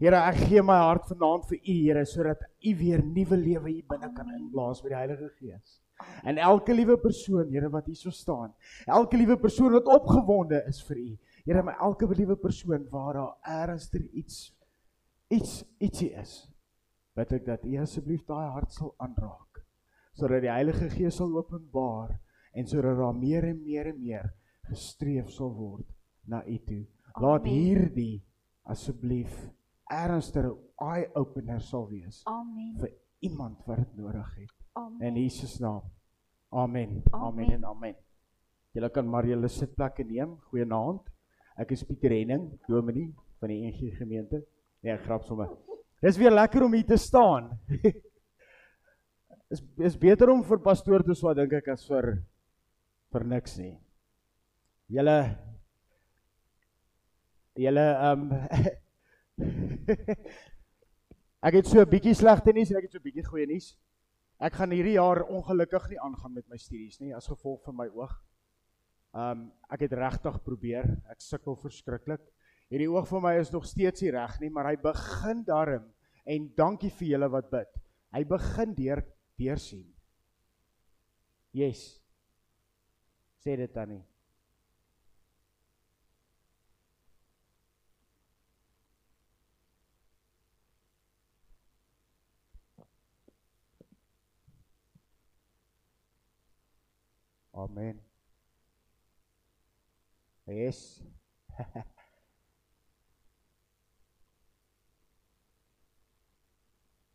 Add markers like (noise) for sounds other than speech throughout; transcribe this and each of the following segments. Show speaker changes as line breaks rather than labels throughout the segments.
Here, ek gee my hart vanaand vir U, Here, sodat U weer nuwe lewe hier binne kan inblaas met die Heilige Gees. En elke liewe persoon, Here, wat hier so staan, elke liewe persoon wat opgewonde is vir U. Here, my elke liewe persoon waar daar ernstig iets iets ietsie is. Bid ek dat U asseblief daai hart sal aanraak sodat die Heilige Gees sal openbaar en sodat daar meer en meer en meer gestreef sal word na U toe. Laat hierdie asseblief ernstige eye opener sal wees.
Amen.
vir iemand wat dit nodig het.
Amen.
In Jesus naam. Amen. Amen,
Amen.
en amen. Julle kan maar julle sitplekke neem. Goeienaand. Ek is Pieter Henning, dominee van die NG gemeente. Nee, ek grap sommer. Dis weer lekker om hier te staan. (laughs) is is beter om vir pastoor te swa dink ek as vir vir niks nie. Julle julle ehm (laughs) Ek het so 'n bietjie slegte nuus en ek het so 'n bietjie goeie nuus. Ek gaan hierdie jaar ongelukkig nie aangaan met my studies nie as gevolg van my oog. Um ek het regtig probeer. Ek sukkel verskriklik. Hierdie oog vir my is nog steeds nie reg nie, maar hy begin darm en dankie vir julle wat bid. Hy begin deur deur sien. Yes. Sê dit dan nie. Amen. Yes. (laughs)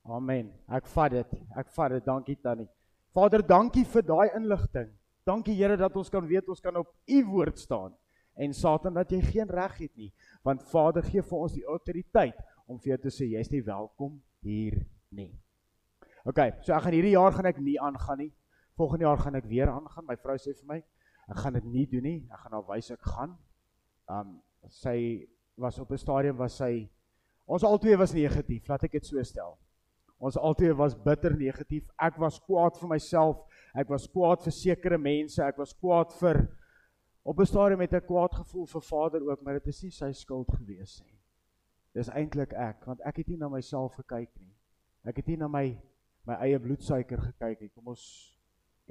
Amen. Ek vat dit. Ek vat dit. Dankie Tannie. Vader, dankie vir daai inligting. Dankie Here dat ons kan weet ons kan op u woord staan. En Satan dat jy geen reg het nie, want Vader gee vir ons die autoriteit om vir jou te sê jy's nie welkom hier nie. OK, so ek gaan hierdie jaar gaan ek nie aangaan nie. Volgende jaar gaan ek weer aangaan. My vrou sê vir my, ek gaan dit nie doen nie. Ek gaan haar wys ek gaan. Um sy was op 'n stadium was sy ons albei was negatief, laat ek dit so stel. Ons albei was bitter negatief. Ek was kwaad vir myself. Ek was kwaad vir sekere mense. Ek was kwaad vir op 'n stadium het ek kwaad gevoel vir Vader ook, maar dit is nie sy skuld gewees nie. Dis eintlik ek, want ek het nie na myself gekyk nie. Ek het nie na my my eie bloedsuiker gekyk nie. Kom ons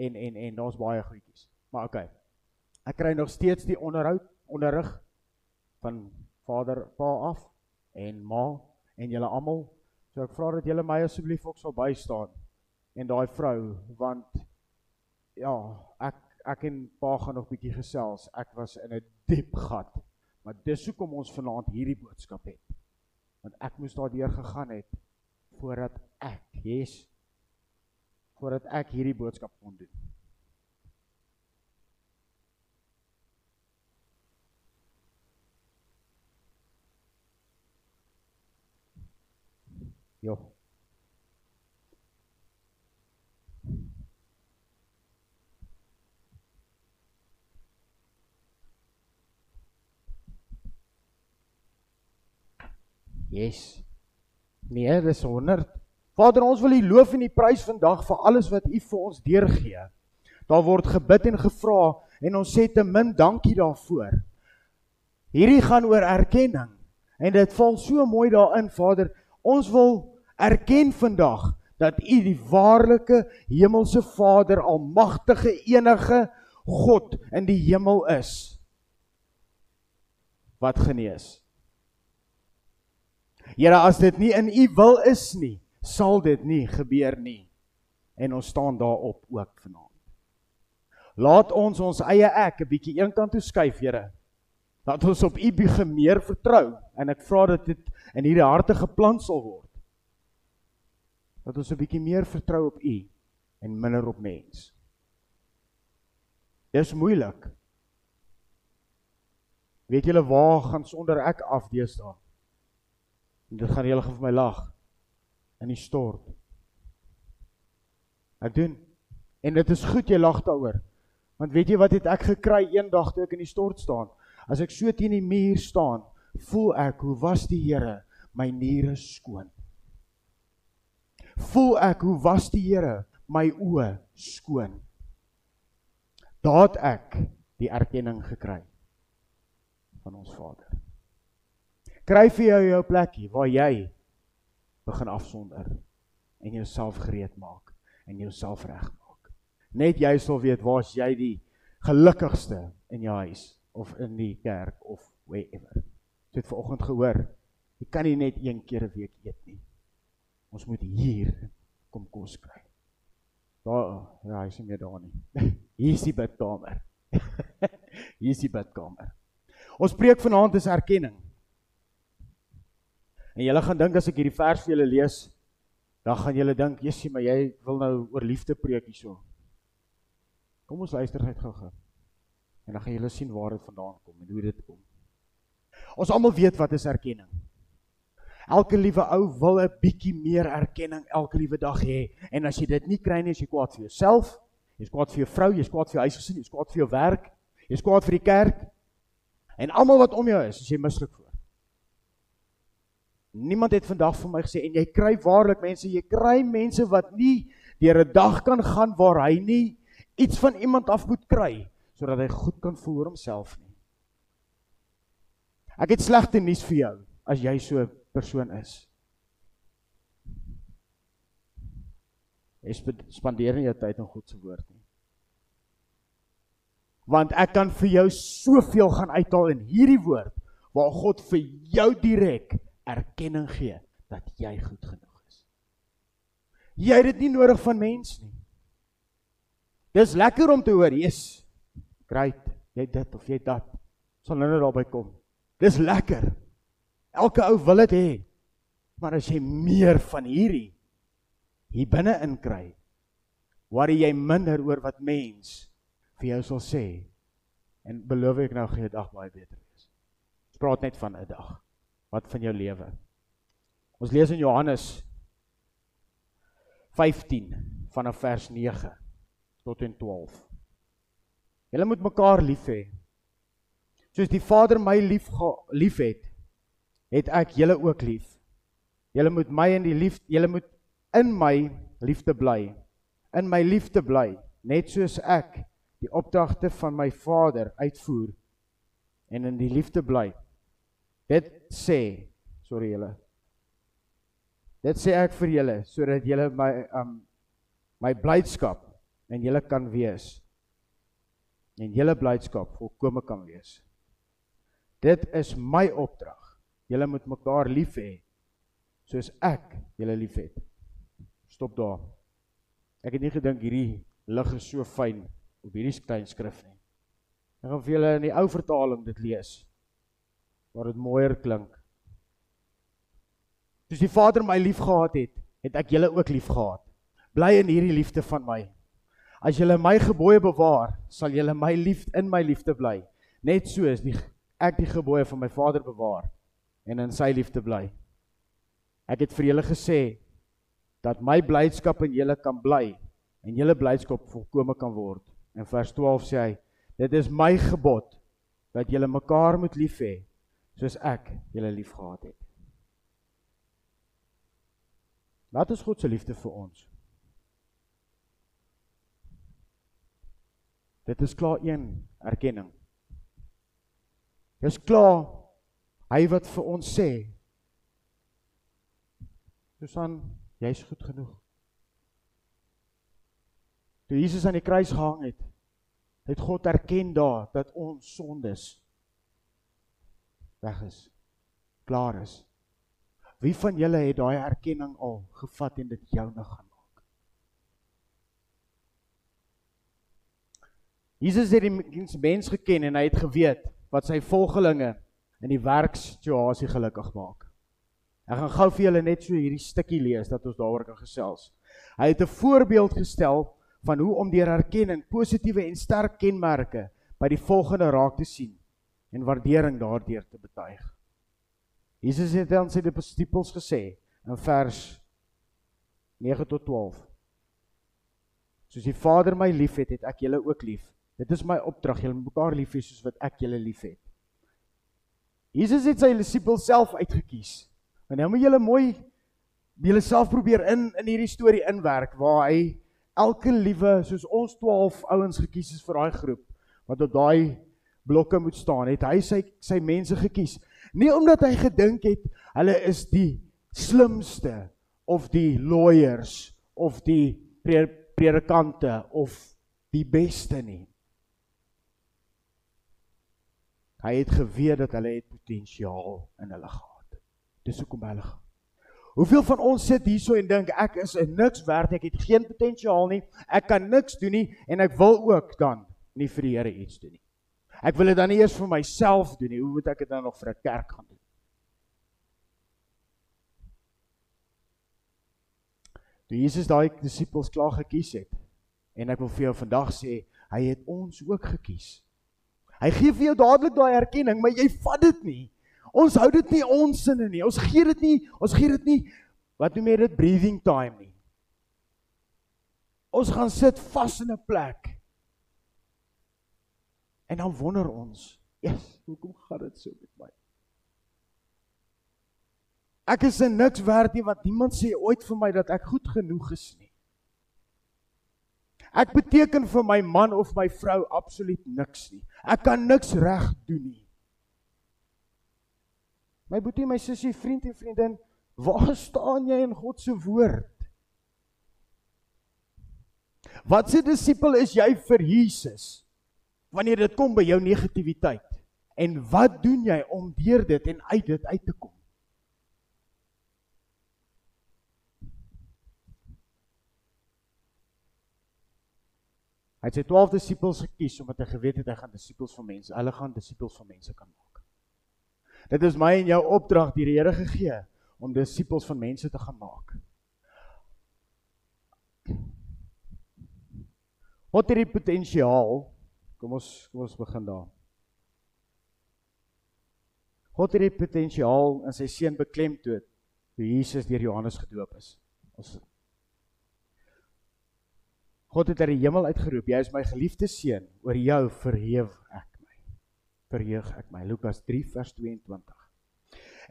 en en en daar's baie goedjies. Maar okay. Ek kry nog steeds die onderhoud, onderrig van Vader, Pa af en Ma en julle almal. So ek vra dat julle my asseblief ook sal bystaan en daai vrou want ja, ek ek en Pa gaan nog bietjie gesels. Ek was in 'n diep gat. Maar dis hoekom ons vanaand hierdie boodskap het. Want ek moes daardeur gegaan het voordat ek, yes, voordat ek hierdie boodskap kon doen. Jo. Yes. Nee, dis 100. Vader, ons wil U loof en U prys vandag vir alles wat U vir ons deurgee. Daar word gebid en gevra en ons sê te min dankie daarvoor. Hierdie gaan oor erkenning en dit val so mooi daarin, Vader. Ons wil erken vandag dat U die waarlike hemelse Vader, almagtige enige God in die hemel is wat genees. Here, as dit nie in U wil is nie, sal dit nie gebeur nie. En ons staan daarop ook vanaand. Laat ons ons eie ek 'n bietjie eenkant toe skuif, Here. Laat ons op U begin meer vertrou en ek vra dat dit in hierdie harte geplant sal word. Dat ons 'n bietjie meer vertrou op U en minder op mens. Dis moeilik. Weet julle waar gaan sonder ek af deesdae? En dit gaan julle vir my lag in die stort. Ek doen. En dit is goed jy lag daaroor. Want weet jy wat het ek gekry eendag toe ek in die stort staan? As ek so teen die muur staan, voel ek hoe was die Here my niere skoon. Voel ek hoe was die Here my oë skoon. Daat ek die erkenning gekry van ons Vader. Kry vir jou jou plekkie waar jy begin afsonder en jouself gereed maak en jouself regmaak. Net jy sal weet waar's jy die gelukkigste in jou huis of in die kerk of wherever. Jy het vanoggend gehoor, jy kan nie net een keer 'n week eet nie. Ons moet hier kom kos kry. Daar ja, hy nie meer daar nie. (laughs) Hier is die bidkamer. (laughs) hier is die bidkamer. Ons preek vanaand is erkenning. En julle gaan dink as ek hierdie vers vir julle lees, dan gaan julle dink, "Jessie, maar jy wil nou oor liefde preek hierso." Kom ons luister net gou-gou. En dan gaan julle sien waar dit vandaan kom en hoe dit kom. Ons almal weet wat is erkenning. Elke liewe ou wil 'n bietjie meer erkenning elke liewe dag hê. En as jy dit nie kry nie, is jy kwaad vir jouself, jy's kwaad vir jou vrou, jy's kwaad vir jou huisgesin, jy's kwaad vir jou werk, jy's kwaad vir die kerk. En almal wat om jou is, as jy mislik voor. Niemand het vandag vir my gesê en jy kry waarlik mense, jy kry mense wat nie deur 'n dag kan gaan waar hy nie iets van iemand af moet kry sodat hy goed kan voel oor homself nie. Ek het slegte nuus vir jou as jy so 'n persoon is. Jy spandeer nie jou tyd aan God se woord nie. Want ek kan vir jou soveel gaan uithaal in hierdie woord waar God vir jou direk erkenning gee dat jy goed genoeg is. Jy het dit nie nodig van mens nie. Dis lekker om te hoor, "Jesus, great, jy dit of jy dat." Sal nou net daarby kom. Dis lekker. Elke ou wil dit hê. Maar as jy meer van hierdie hier binne in kry, worry jy minder oor wat mens vir jou sal sê. En beloof ek nou gee dag baie beter wees. Praat net van 'n dag wat van jou lewe. Ons lees in Johannes 15 vanaf vers 9 tot en 12. Julle moet mekaar lief hê. Soos die Vader my lief liefhet, het ek julle ook lief. Julle moet my in die lief julle moet in my liefde bly. In my liefde bly, net soos ek die opdragte van my Vader uitvoer en in die liefde bly. Dit sê, sorry julle. Dit sê ek vir julle sodat julle my um my blydskap en julle kan wees. En julle blydskap volkome kan wees. Dit is my opdrag. Julle moet mekaar lief hê soos ek julle liefhet. Stop daar. Ek het nie gedink hierdie lig is so fyn op hierdie klein skrif nie. Ek gaan vir julle in die ou vertaling dit lees waar dit mooier klink. Soos die Vader my liefgehad het, het ek julle ook liefgehad. Bly in hierdie liefde van my. As julle my gebooie bewaar, sal julle my lief in my liefde bly, net soos die ek die gebooie van my Vader bewaar en in sy liefde bly. Ek het vir julle gesê dat my blydskap in julle kan bly en julle blydskap volkome kan word. In vers 12 sê hy: Dit is my gebod dat julle mekaar moet lief hê soos ek julle liefgehad het. Wat is God se liefde vir ons? Dit is klaar een erkenning. Dis klaar hy wat vir ons sê Susan, jy's goed genoeg. Toe Jesus aan die kruis gehang het, het God erken daar dat ons sondes weg is. Klaar is. Wie van julle het daai erkenning al gevat en dit joune gaan maak? Jesus het die mens geken en hy het geweet wat sy volgelinge in die werkssituasie gelukkig maak. Ek gaan gou vir julle net so hierdie stukkie lees dat ons daaroor kan gesels. Hy het 'n voorbeeld gestel van hoe om deur erkenning positiewe en sterk kenmerke by die volgende raak te sien en waardering daardeur te betuig. Jesus het aan sy disippels gesê in vers 9 tot 12. Soos die Vader my liefhet, het ek julle ook lief. Dit is my opdrag, julle mekaar lief hê soos wat ek julle liefhet. Jesus het sy disippels self uitgekies. En nou moet julle mooi julle self probeer in in hierdie storie inwerk waar hy elke liewe soos ons 12 ouens gekies is vir daai groep wat op daai blokke moet staan, het hy sy sy mense gekies. Nie omdat hy gedink het hulle is die slimste of die lawyers of die predikante of die beste nie. Hy het geweet dat hulle het potensiaal in hulle gehad. Dis hoekom hulle gaan. Hoeveel van ons sit hierso en dink ek is niks werd, ek het geen potensiaal nie, ek kan niks doen nie en ek wil ook dan nie vir die Here iets doen nie. Ek wil dit dan nie eers vir myself doen nie. Hoe moet ek dit dan nog vir 'n kerk gaan doen? Toe Jesus daai disippels klaar gekies het en ek wil vir jou vandag sê, hy het ons ook gekies. Hy gee vir jou dadelik daai erkenning, maar jy vat dit nie. Ons hou dit nie ons sinne nie. Ons gee dit nie, ons gee dit nie wat noem jy dit breathing time nie. Ons gaan sit vas in 'n plek. En dan wonder ons, "Jesus, hoekom gaan dit so met my?" Ek is niks werd nie want niemand sê ooit vir my dat ek goed genoeg is nie. Ek beteken vir my man of my vrou absoluut niks nie. Ek kan niks reg doen nie. My boetie, my sussie, vriend en vriendin, waar staan jy in God se woord? Wat se disipel is jy vir Jesus wanneer dit kom by jou negativiteit? En wat doen jy om deur dit en uit dit uit te kom? Hy het sy 12 disippels gekies omdat hy geweet het hy gaan disippels van mense, hulle gaan disippels van mense kan maak. Dit is my en jou opdrag deur die Here gegee om disippels van mense te gaan maak. Wat het die potensiaal? Kom ons kom ons begin daar. God het die potensiaal in sy seun beklemtoon toe Jesus deur Johannes gedoop is. Ons God het uit die hemel uitgeroep, jy is my geliefde seun, oor jou verheef ek verheug ek my. Lukas 3 vers 22.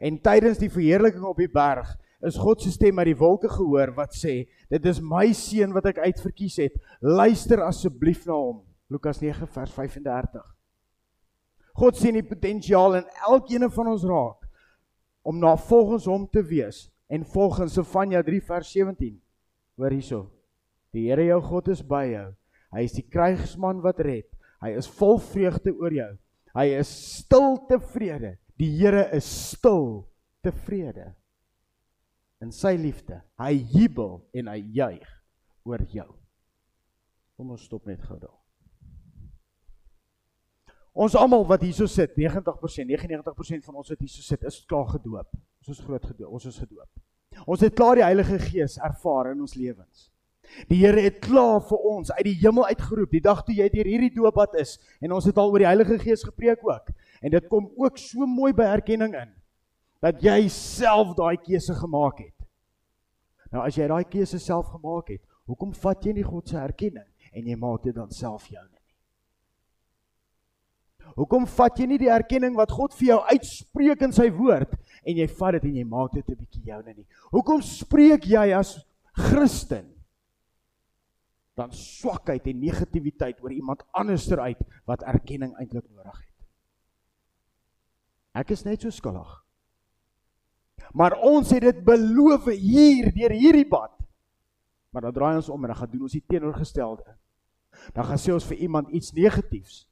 En tydens die verheerliking op die berg is God se stem uit die wolke gehoor wat sê: "Dit is my seun wat ek uitverkies het. Luister asseblief na hom." Lukas 9 vers 35. God sien die potensiaal in elkeen van ons raak om na volgens hom te wees en volgens Sefanja 3 vers 17. Hoor hierso. Die Here jou God is by jou. Hy is die krygsman wat red. Hy is vol vreugde oor jou. Hy is stil tevrede. Die Here is stil tevrede in sy liefde. Hy jubel en hy juig oor jou. Kom ons stop net gou daar. Ons almal wat hierso sit, 90%, 99% van ons wat hierso sit, is klaar gedoop. Ons is groot gedoop, ons is gedoop. Ons het klaar die Heilige Gees ervaar in ons lewens. Die Here het klaar vir ons uit die hemel uitgeroep die dag toe jy deur hierdie doopbad is en ons het al oor die Heilige Gees gepreek ook. En dit kom ook so mooi by erkenning in dat jy self daai keuse gemaak het. Nou as jy daai keuse self gemaak het, hoekom vat jy nie God se erkenning en jy maak dit dan self joune nie? Hoekom vat jy nie die erkenning wat God vir jou uitspreek in sy woord en jy vat dit en jy maak dit 'n bietjie joune nie? Hoekom spreek jy as Christen dan swakheid en negativiteit oor iemand anderster uit wat erkenning eintlik nodig het. Ek is net so skuldig. Maar ons het dit beloof hier deur hierdie pad. Maar dan draai ons om en dan gaan doen ons die teenoorgestelde. Dan gaan sê ons vir iemand iets negatiefs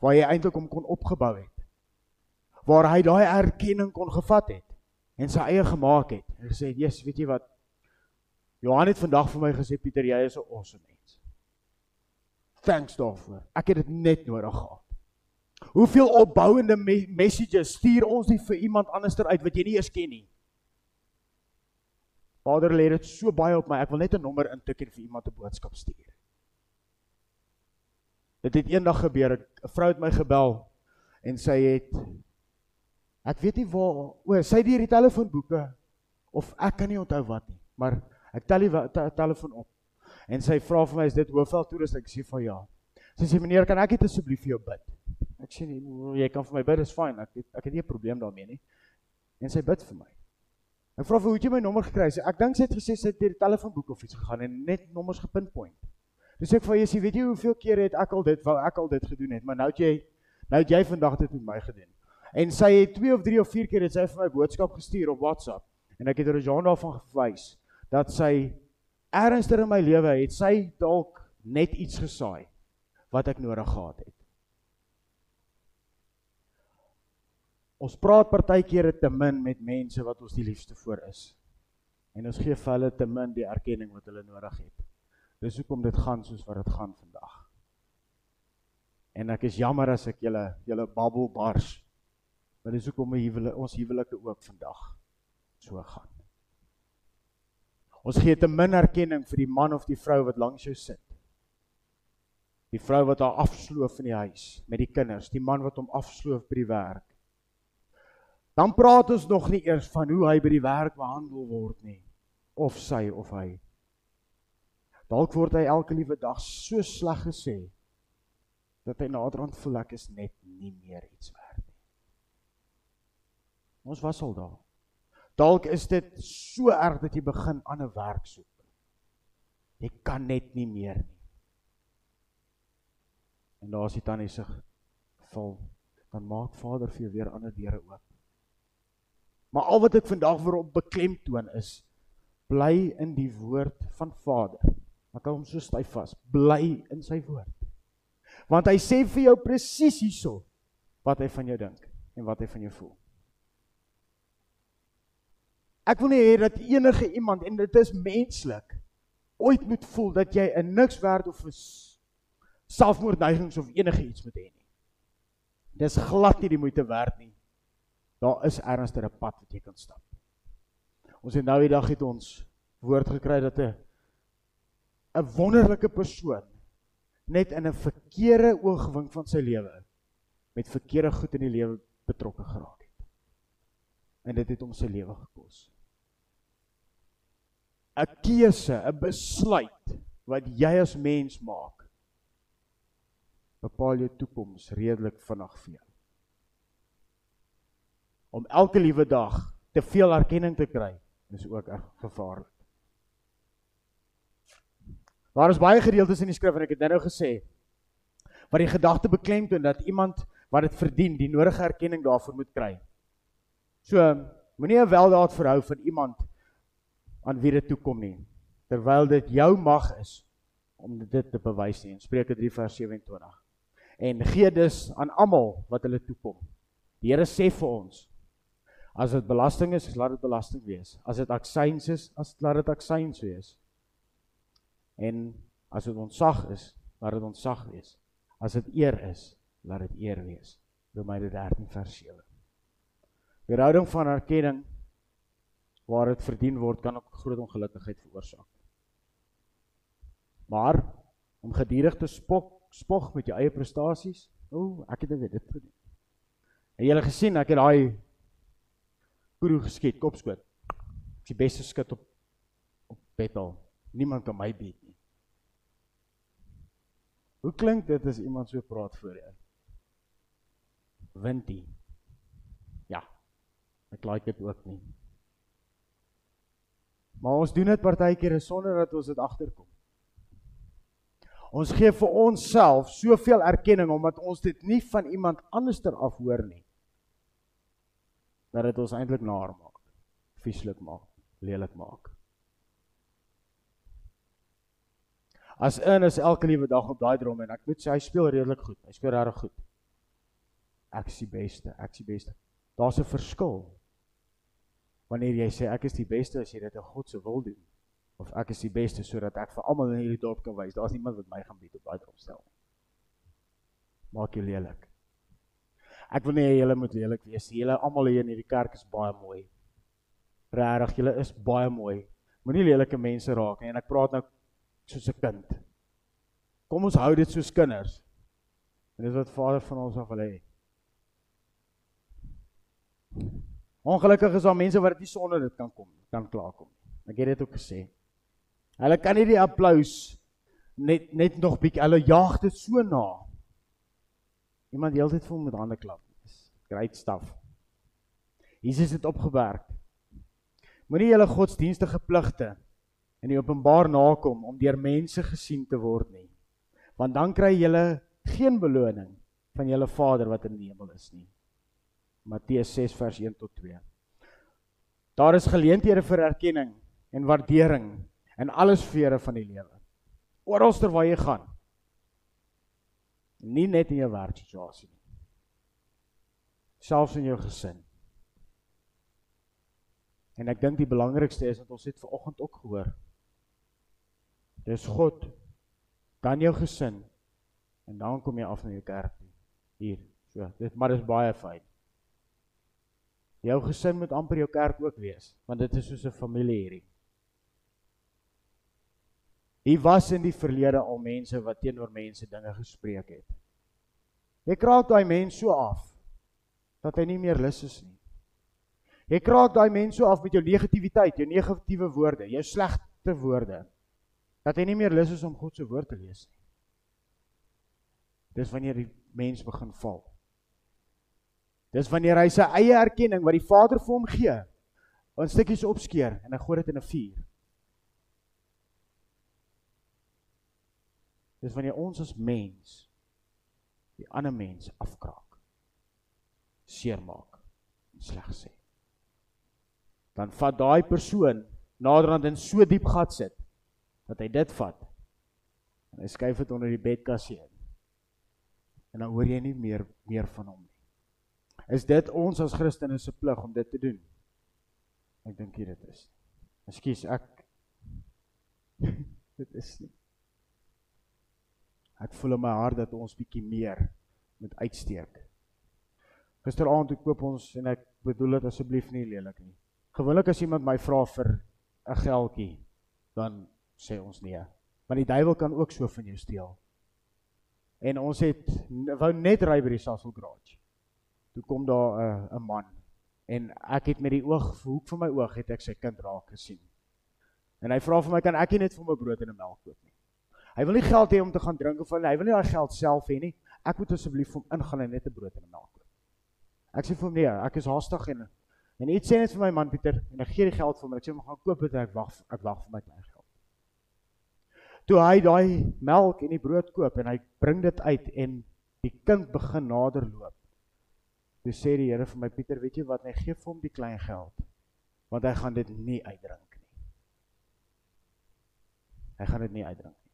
waar jy eintlik hom kon opgebou het. Waar hy daai erkenning kon gevat het en sy eie gemaak het. En gesê, "Jesus, weet jy wat? Johan het vandag vir my gesê Pieter, jy is 'n awesome mens. Thanks daarvoor. Ek het dit net nodig gehad. Hoeveel opbouende me messages stuur ons nie vir iemand anderster uit wat jy nie eers ken nie. Vader lê dit so baie op my. Ek wil net 'n nommer intik en vir iemand 'n boodskap stuur. Dit het eendag gebeur. 'n Vrou het my gebel en sy het ek weet nie waar o, sy het hierdie telefoonboeke of ek kan nie onthou wat nie, maar Ek tel die te telefoon op. En sy vra vir my is dit Hoofveld toerist? Ek sê van ja. Sy sê meneer, kan ek dit asseblief vir jou bid? Ek sê nee, jy kan vir my bid, dis fyn. Ek het, ek het nie 'n probleem daarmee nie. En sy bid vir my. Ek vra vir hoe het jy my nommer gekry? Sy ek dink sy het gesê sy het deur die telefoonboek of iets gegaan en net nommers gepinpoint. Dis ek vir jy, weet jy hoeveel kere het ek al dit wou ek al dit gedoen het, maar nou het jy nou het jy vandag dit met my gedoen. En sy het 2 of 3 of 4 keer het sy vir my boodskap gestuur op WhatsApp en ek het haar Jean daarvan gewys dat sy ernstig in my lewe het sy dalk net iets gesaai wat ek nodig gehad het. Ons praat partykeer te min met mense wat ons die liefste voor is. En ons gee vir hulle te min die erkenning wat hulle nodig het. Dis hoekom dit gaan soos wat dit gaan vandag. En ek is jammer as ek julle julle babbel bars. Maar dis hoekom huwelike ons huwelike ook vandag so gaan. Ons gee te min erkenning vir die man of die vrou wat langs jou sit. Die vrou wat haar afsloof in die huis met die kinders, die man wat hom afsloof by die werk. Dan praat ons nog nie eers van hoe hy by die werk behandel word nie of sy of hy. Dalk word hy elke liewe dag so sleg gesê dat hy naderhand voel ek is net nie meer iets werd. Ons was al daar. Dalk is dit so erg dat jy begin ander werk soek. Jy kan net nie meer nie. En daar is die tannie se val, dan maak Vader vir jou weer ander deure oop. Maar al wat ek vandag vir op beklemtoon is bly in die woord van Vader. Hou hom so styf vas. Bly in sy woord. Want hy sê vir jou presies hierso wat hy van jou dink en wat hy van jou voel. Ek wil nie hê dat enige iemand en dit is menslik ooit moet voel dat jy 'n niks werd of 'n selfmoordneigings of enige iets moet hê nie. Dis glad nie die moeite werd nie. Daar is ernstig 'n pad wat jy kan stap. Ons het nou die dag het ons woord gekry dat 'n 'n wonderlike persoon net in 'n verkeerde oogwink van sy lewe met verkeerde goed in die lewe betrokke geraak het. En dit het hom sy lewe gekos. 'n keuse, 'n besluit wat jy as mens maak bepaal jou toekoms redelik vinnig vir jou. Om elke liewe dag te veel erkenning te kry is ook gevaarlik. Daar is baie gedeeltes in die skrif en ek het nou gesê wat die gedagte beklemtoon dat iemand wat dit verdien, die nodige erkenning daarvoor moet kry. So, moenie 'n weldaad verhou van iemand aan wie dit toe kom nie terwyl dit jou mag is om dit te bewys nie Spreuke 3 vers 27 en gee dus aan almal wat hulle toe kom die Here sê vir ons as dit belasting is laat dit belasting wees. As dit aksyns is as laat dit aksyns wees en as dit ontsag is laat dit ontsag wees as dit eer is laat dit eer wees Romeine 13 vers 7 Weerhouding van erkenning waar dit verdien word kan ook groot ongelukkigheid veroorsaak. Maar om gedurig te spog spog met jou eie prestasies, o, oh, ek het dit gedoen. Het julle gesien ek het daai guru geskiet, kopskoot. Ek is die beste skut op op Bethel. Niemand kan my beat. Hoe klink dit as iemand so praat voor jou? Wintie. Ja. Ek like dit ook nie. Maar ons doen dit partykeer sonder dat ons dit agterkom. Ons gee vir onsself soveel erkenning omdat ons dit nie van iemand anderster af hoor nie. Dat dit ons eintlik naar maak, vieslik maak, lelik maak. As in is elke liewe dag op daai drom en ek moet sê hy speel redelik goed. Hy speel regtig goed. Ek is die beste, ek is die beste. Daar's 'n verskil wanneer jy sê ek is die beste as jy dit in God se wil doen of ek is die beste sodat ek vir almal in hierdie dorp kan wys daar's niemand wat my gaan beat op daai opstel maak jy lelik ek wil nie julle moet lelik wees julle almal hier in hierdie kerk is baie mooi regtig julle is baie mooi moenie lelike mense raak nie en ek praat nou soos 'n kind kom ons hou dit soos kinders en dis wat Vader van ons af wil hê Ongelukkig is daar mense wat dit nie sonder dit kan kom, kan klaarkom. Ek het dit ook gesê. Hulle kan nie die applous net net nog bietjie hulle jaag dit so na. Iemand heeltyd vir hom met hande klap. Dis great stuff. Jesus het opgewerk. Moenie julle godsdienstige pligte in die openbaar nakom om deur mense gesien te word nie. Want dan kry julle geen beloning van julle Vader wat in die hemel is nie. Matteus 6 vers 1 tot 2. Daar is geleenthede vir erkenning en waardering in alle sfere van die lewe. Oralster waar jy gaan. Nie net in jou werksituasie nie. Selfs in jou gesin. En ek dink die belangrikste is dat ons het vanoggend ook gehoor. Dis God dan jou gesin en dan kom jy af na jou kerk toe. Hier, so. Dit maar dis baie fyn. Jou gesin moet amper jou kerk ook wees, want dit is soos 'n familie hierdie. Hier was in die verlede al mense wat teenoor mense dinge gespreek het. Jy kraak daai mens so af dat hy nie meer lus is nie. Jy kraak daai mens so af met jou negativiteit, jou negatiewe woorde, jou slegte woorde dat hy nie meer lus is om God se woord te lees nie. Dis wanneer die mens begin val. Dis wanneer hy sy eie erkenning wat die Vader vir hom gee, in stukkies opskeer en hy gooi dit in 'n vuur. Dis wanneer ons as mens die ander mens afkraak. Seermaak en sleg sê. Dan vat daai persoon naderhand in so diep gat sit dat hy dit vat en hy skuif dit onder die bedkassie in. En dan hoor jy nie meer meer van hom nie. Is dit ons as Christene se plig om dit te doen? Ek dink dit is. Ekskuus, ek (laughs) dit is nie. Ek voel in my hart dat ons bietjie meer moet uitsteek. Gisteraand toe koop ons en ek bedoel dit asseblief nie lelik nie. Gewoonlik as iemand my vra vir 'n geldjie, dan sê ons nee. Want die duiwel kan ook so van jou steel. En ons het wou net ry by die Sassel Garage toe kom daar 'n uh, 'n man en ek het met die oog hoek van my oog het ek sy kind raak gesien. En hy vra vir my kan ek nie net vir my brood en 'n melk koop nie. Hy wil nie geld hê om te gaan drink of hy wil nie daai geld self hê nie. Ek moet asseblief vir hom ingaan en net 'n brood en 'n melk koop. Ek sê vir hom nee, ek is haastig en en iets sê net vir my man Pieter en ek gee die geld vir hom. Ek sê hom gaan koop dit ek wag ek wag vir my klein geld. Toe hy daai melk en die brood koop en hy bring dit uit en die kind begin nader loop. Toe sê die Here vir my Pieter, weet jy wat, hy gee vir hom die klein geld want hy gaan dit nie uitdrink nie. Hy gaan dit nie uitdrink nie.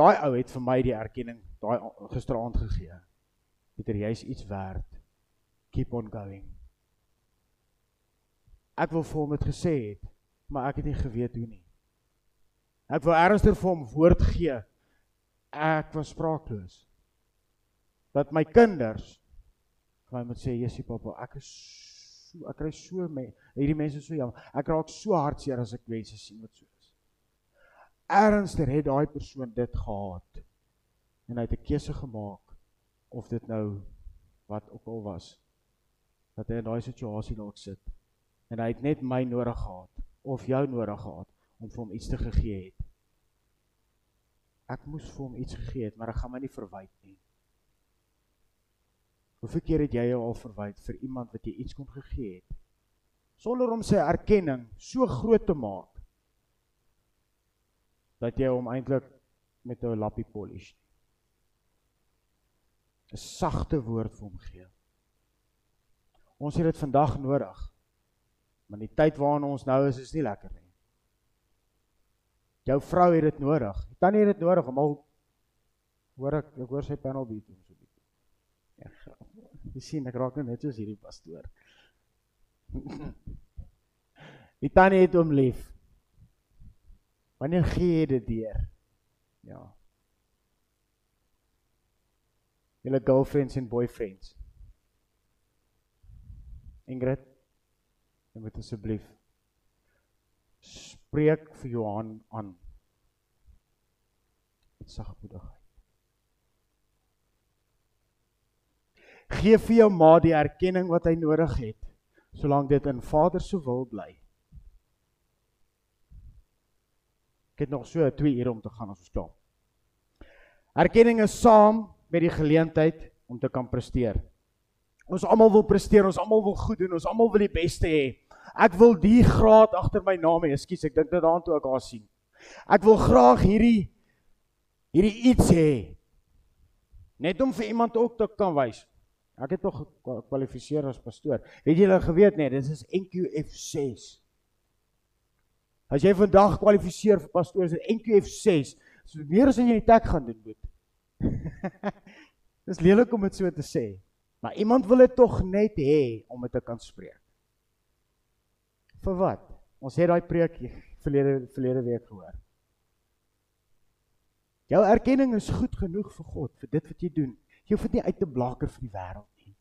Daai ou het vir my die erkenning daai gisteraand gegee. Pieter, jy's iets werd. Keep on going. Ek wil vir hom dit gesê het, maar ek het nie geweet hoe nie. Ek wou ernstig vir hom woord gee. Ek was spraakloos. Dat my kinders vir my moet sê Jessie pappa ek is so ek kry so me hierdie mense so jammer. Ek raak so hartseer as ek mense sien wat so is. Ernster het daai persoon dit gehad. En hy het 'n keuse gemaak of dit nou wat ook al was dat hy in daai situasie dalk sit. En hy het net my nodig gehad of jou nodig gehad om vir hom iets te gegee het ek moes vir hom iets gegee het maar ek gaan my nie verwyd nie Hoeveel keer het jy jou al verwyd vir iemand wat jy iets kon gegee het sonder om sy erkenning so groot te maak dat jy hom eintlik met 'n lappie polish 'n sagte woord vir hom gee. Ons het dit vandag nodig. Maar die tyd waarin ons nou is is nie lekker nie. Jou vrou het dit nodig. Tannie het dit nodig om al hoor ek ek hoor sy panel beat so 'n bietjie. Ja, (laughs) Jy sien, ek raak nou net soos hierdie pastoor. (laughs) Die tannie het hom lief. Wanneer gee jy dit deur? Ja. Julle girlfriends en boyfriends. Ingrid, jy moet asseblief spreek vir Johan aan. Dit sagmoedigheid. Gee vir jou ma die erkenning wat hy nodig het, solank dit in Vader se wil bly. Ek het nog so 2 ure om te gaan as ons klaar. Erkenning is saam met die geleentheid om te kan presteer. Ons almal wil presteer, ons almal wil goed doen, ons almal wil die beste hê. Ek wil die graad agter my naam hê. Ekskuus, ek dink dit daaraan toe ek haar sien. Ek wil graag hierdie hierdie iets hê. Net om vir iemand ook te kan wys Ek het tog gekwalifiseer as pastoor. Het julle geweet nee, dit is NQF6. As jy vandag kwalifiseer vir pastoor, is dit NQF6. So meer as wat jy in die tech gaan doen moet. (laughs) Dis lelik om dit so te sê. Maar iemand wil dit tog net hê om dit te kan spreek. Vir wat? Ons het daai preek verlede verlede week gehoor. Jou erkenning is goed genoeg vir God vir dit wat jy doen. Jy hoef dit nie uit te blaker vir die wêreld nie.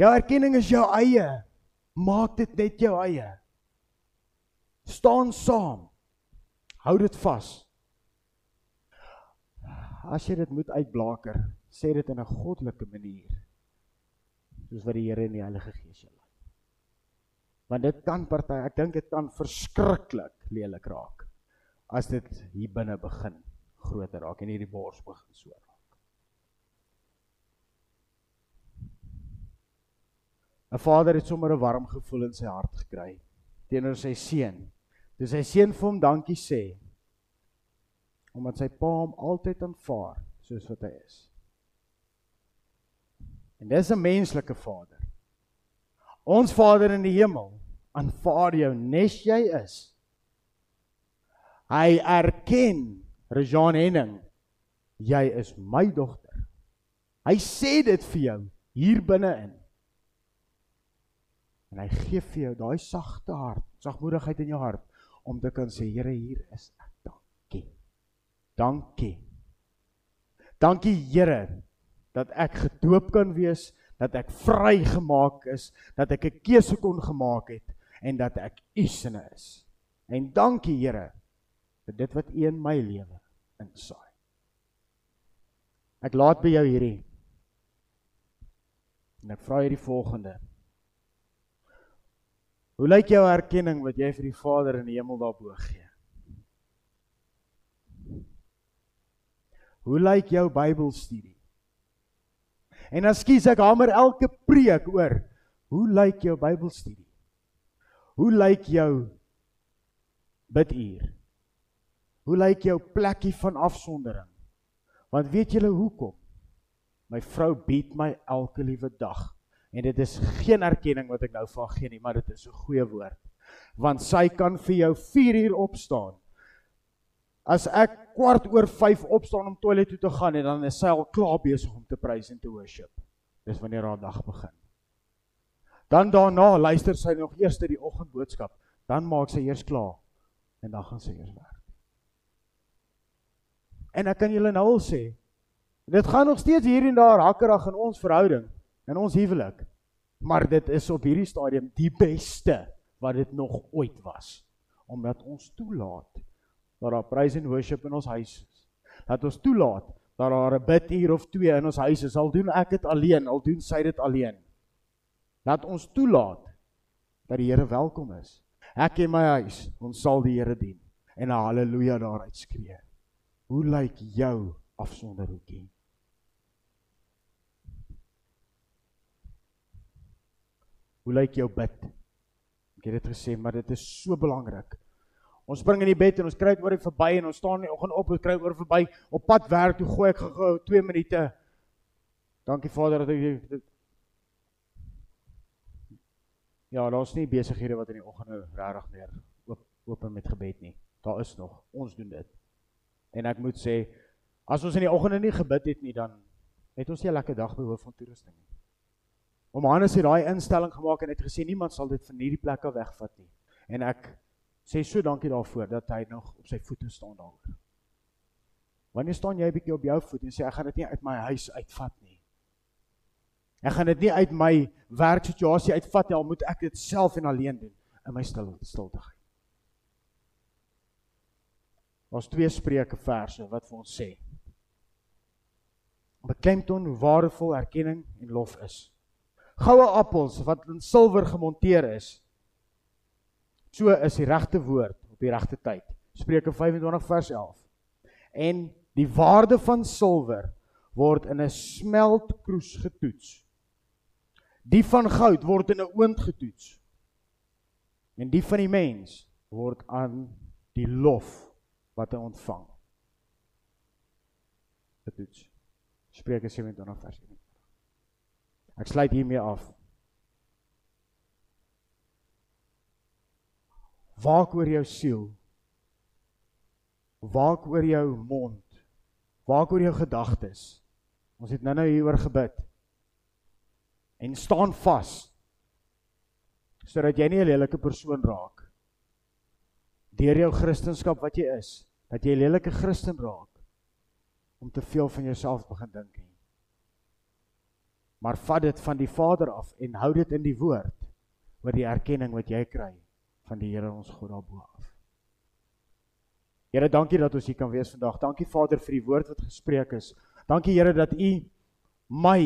Jou erkenning is jou eie. Maak dit net jou eie. Staan saam. Hou dit vas. As jy dit moet uitblaker, sê dit in 'n goddelike manier. Soos wat die Here in die Heilige Gees jou lei. Want dit kan party, ek dink dit kan verskriklik lelik raak as dit hier binne begin groter raak en hierdie bors begin so raak. 'n Vader het sommer 'n warm gevoel in sy hart gekry teenoor sy seun. Dis sy seun vir hom dankie sê omdat sy pa hom altyd aanvaar soos wat hy is. En dis 'n menslike Vader. Ons Vader in die hemel aanvaar jou nes jy is. Hy erken Rejan Henning, jy is my dogter. Hy sê dit vir jou hier binne-in. En hy gee vir jou daai sagte hart, sagmoedigheid in jou hart om te kan sê Here, hier is ek. Dankie. Dankie. Dankie Here dat ek gedoop kan wees, dat ek vrygemaak is, dat ek 'n keuse kon gemaak het en dat ek u sinne is. En dankie Here vir dit wat u in my lewe insaai. Ek laat by jou hierdie. En ek vra hierdie volgende. Hoe lyk jou erkenning wat jy vir die Vader in die hemel daarbo gee? Hoe lyk jou Bybelstudie? En dan skies ek hamer elke preek oor. Hoe lyk jou Bybelstudie? Hoe lyk jou biduur? Hoe lyk jou plekkie van afsondering? Want weet julle hoekom? My vrou bied my elke liewe dag En dit is geen erkenning wat ek nou van gee nie, maar dit is 'n goeie woord. Want sy kan vir jou 4 uur opstaan. As ek kwart oor 5 opstaan om toilet toe te gaan en dan is sy al klaar besig om te prys en te worship. Dis wanneer haar dag begin. Dan daarna luister sy nog eers die oggendboodskap, dan maak sy eers klaar en dan gaan sy eers werk. En ek kan julle nou al sê, dit gaan nog steeds hier en daar hakkerig in ons verhouding in ons huwelik. Maar dit is op hierdie stadium die beste wat dit nog ooit was omdat ons toelaat dat daar praise and worship in ons huis is. Dat ons toelaat dat daar 'n biduur of twee in ons huis is. Al doen ek dit alleen, al doen sy dit alleen. Laat ons toelaat dat die Here welkom is. Ek en my huis, ons sal die Here dien en 'n haleluja daaruit skree. Hoe lyk jou afsonderhoekie? Hoe lyk jou bid? Ek het dit gesê, maar dit is so belangrik. Ons spring in die bed en ons kry oor dit verby en ons staan in die oggend op en kry oor verby op pad werk toe gooi ek gou 2 minute. Dankie Vader dat ek dit Ja, daar's nie besighede wat in die oggende regtig meer oop oop met gebed nie. Daar is nog. Ons doen dit. En ek moet sê as ons in die oggende nie gebid het nie, dan het ons nie 'n lekker dag behou van toerusting nie. Om Johannes het daai instelling gemaak en het gesê niemand sal dit van hierdie plek af wegvat nie. En ek sê so dankie daarvoor dat hy nog op sy voete staan daaroor. Wanneer staan jy 'n bietjie op jou voet en sê ek gaan dit nie uit my huis uitvat nie. Ek gaan dit nie uit my werksituasie uitvat nie, al moet ek dit self en alleen doen in my stil stilteheid. Ons twee spreuke verse wat vir ons sê. Beklemtoon hoe waardevol erkenning en lof is goue appels wat in silwer gemonteer is. So is die regte woord op die regte tyd. Spreuke 25 vers 11. En die waarde van silwer word in 'n smeltkroes getoets. Die van goud word in 'n oond getoets. En die van die mens word aan die lof wat hy ontvang. Getoets. Spreuke 27 vers 1. Ek sluit hiermee af. Waak oor jou siel. Waak oor jou mond. Waak oor jou gedagtes. Ons het nou-nou hieroor gebid. En staan vas. Sodat jy nie 'n lelike persoon raak deur jou kristendom wat jy is, dat jy 'n lelike Christen raak om te veel van jouself begin dink nie. Maar vat dit van die Vader af en hou dit in die woord oor die erkenning wat jy kry van die Here ons God daarbo af. Here, dankie dat ons hier kan wees vandag. Dankie Vader vir die woord wat gespreek is. Dankie Here dat U my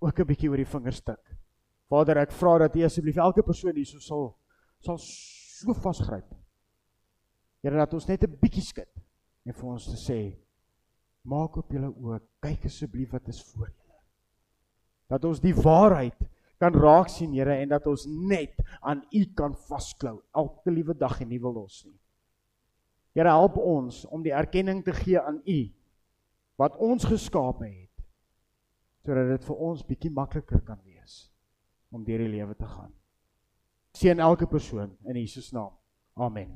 ook 'n bietjie oor die vingers tik. Vader, ek vra dat U asseblief elke persoon hier sal sal so vasgryp. Here dat ons net 'n bietjie skud en vir ons te sê maak op julle oë, kyk asseblief wat is voor julle. Dat ons die waarheid kan raak sien, Here, en dat ons net aan U kan vasklou elke liewe dag en nie wil los nie. Here, help ons om die erkenning te gee aan U wat ons geskaap het sodat dit vir ons bietjie makliker kan wees om deur die lewe te gaan. Seën elke persoon in Jesus naam. Amen.